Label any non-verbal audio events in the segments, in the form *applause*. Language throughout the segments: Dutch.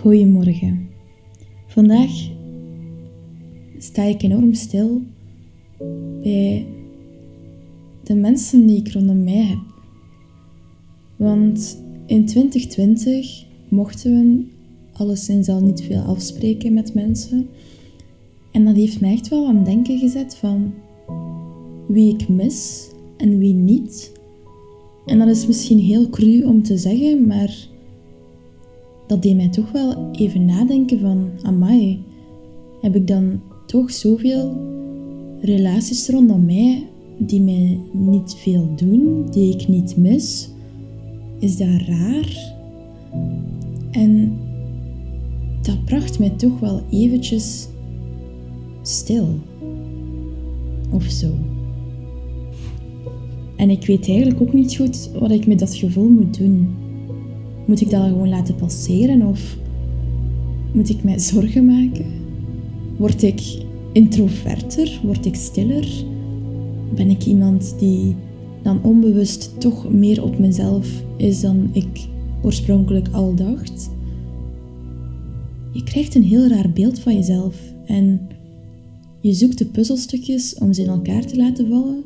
Goedemorgen. Vandaag sta ik enorm stil bij de mensen die ik rondom mij heb. Want in 2020 mochten we alleszins al niet veel afspreken met mensen. En dat heeft mij echt wel aan het denken gezet van wie ik mis en wie niet. En dat is misschien heel cru om te zeggen, maar dat deed mij toch wel even nadenken van, amai, heb ik dan toch zoveel relaties rondom mij die mij niet veel doen, die ik niet mis? Is dat raar? En dat bracht mij toch wel eventjes stil. Of zo. En ik weet eigenlijk ook niet goed wat ik met dat gevoel moet doen. Moet ik dat gewoon laten passeren of moet ik mij zorgen maken? Word ik introverter? Word ik stiller? Ben ik iemand die dan onbewust toch meer op mezelf is dan ik oorspronkelijk al dacht? Je krijgt een heel raar beeld van jezelf en je zoekt de puzzelstukjes om ze in elkaar te laten vallen.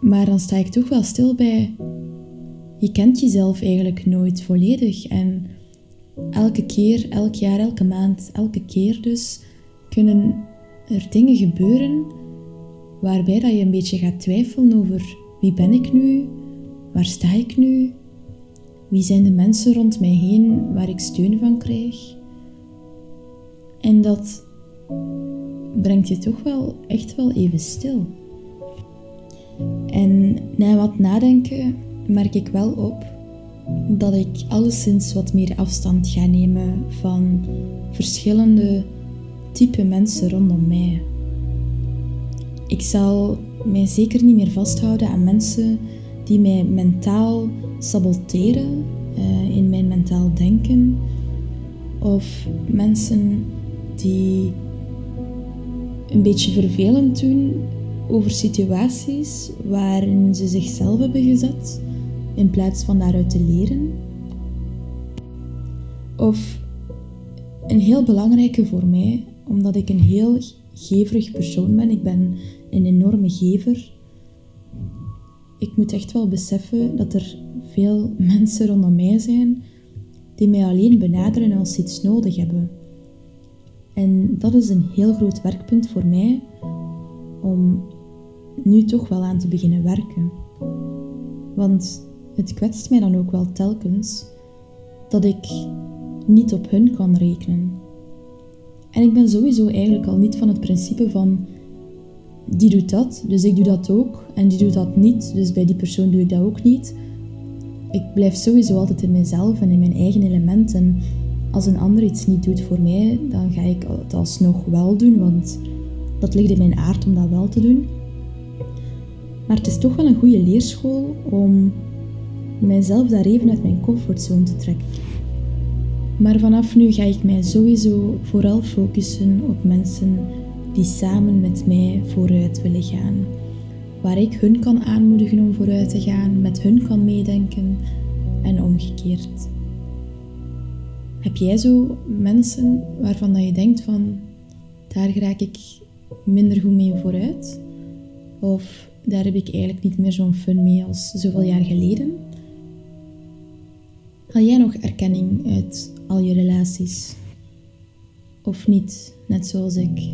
Maar dan sta ik toch wel stil bij je kent jezelf eigenlijk nooit volledig. En elke keer, elk jaar, elke maand, elke keer dus kunnen er dingen gebeuren waarbij dat je een beetje gaat twijfelen over wie ben ik nu, waar sta ik nu, wie zijn de mensen rond mij heen waar ik steun van krijg. En dat brengt je toch wel echt wel even stil. En na wat nadenken merk ik wel op dat ik alleszins wat meer afstand ga nemen van verschillende type mensen rondom mij. Ik zal mij zeker niet meer vasthouden aan mensen die mij mentaal saboteren uh, in mijn mentaal denken of mensen die een beetje vervelend doen over situaties waarin ze zichzelf hebben gezet in plaats van daaruit te leren. Of een heel belangrijke voor mij, omdat ik een heel geverig persoon ben. Ik ben een enorme gever. Ik moet echt wel beseffen dat er veel *laughs* mensen rondom mij zijn die mij alleen benaderen als ze iets nodig hebben. En dat is een heel groot werkpunt voor mij om nu toch wel aan te beginnen werken. Want het kwetst mij dan ook wel telkens dat ik niet op hun kan rekenen. En ik ben sowieso eigenlijk al niet van het principe van die doet dat, dus ik doe dat ook. En die doet dat niet, dus bij die persoon doe ik dat ook niet. Ik blijf sowieso altijd in mezelf en in mijn eigen element. En als een ander iets niet doet voor mij, dan ga ik het alsnog wel doen, want dat ligt in mijn aard om dat wel te doen. Maar het is toch wel een goede leerschool om mijzelf daar even uit mijn comfortzone te trekken. Maar vanaf nu ga ik mij sowieso vooral focussen op mensen die samen met mij vooruit willen gaan. Waar ik hun kan aanmoedigen om vooruit te gaan, met hun kan meedenken en omgekeerd. Heb jij zo mensen waarvan dat je denkt van daar raak ik minder goed mee vooruit? Of daar heb ik eigenlijk niet meer zo'n fun mee als zoveel jaar geleden? Haal jij nog erkenning uit al je relaties? Of niet, net zoals ik?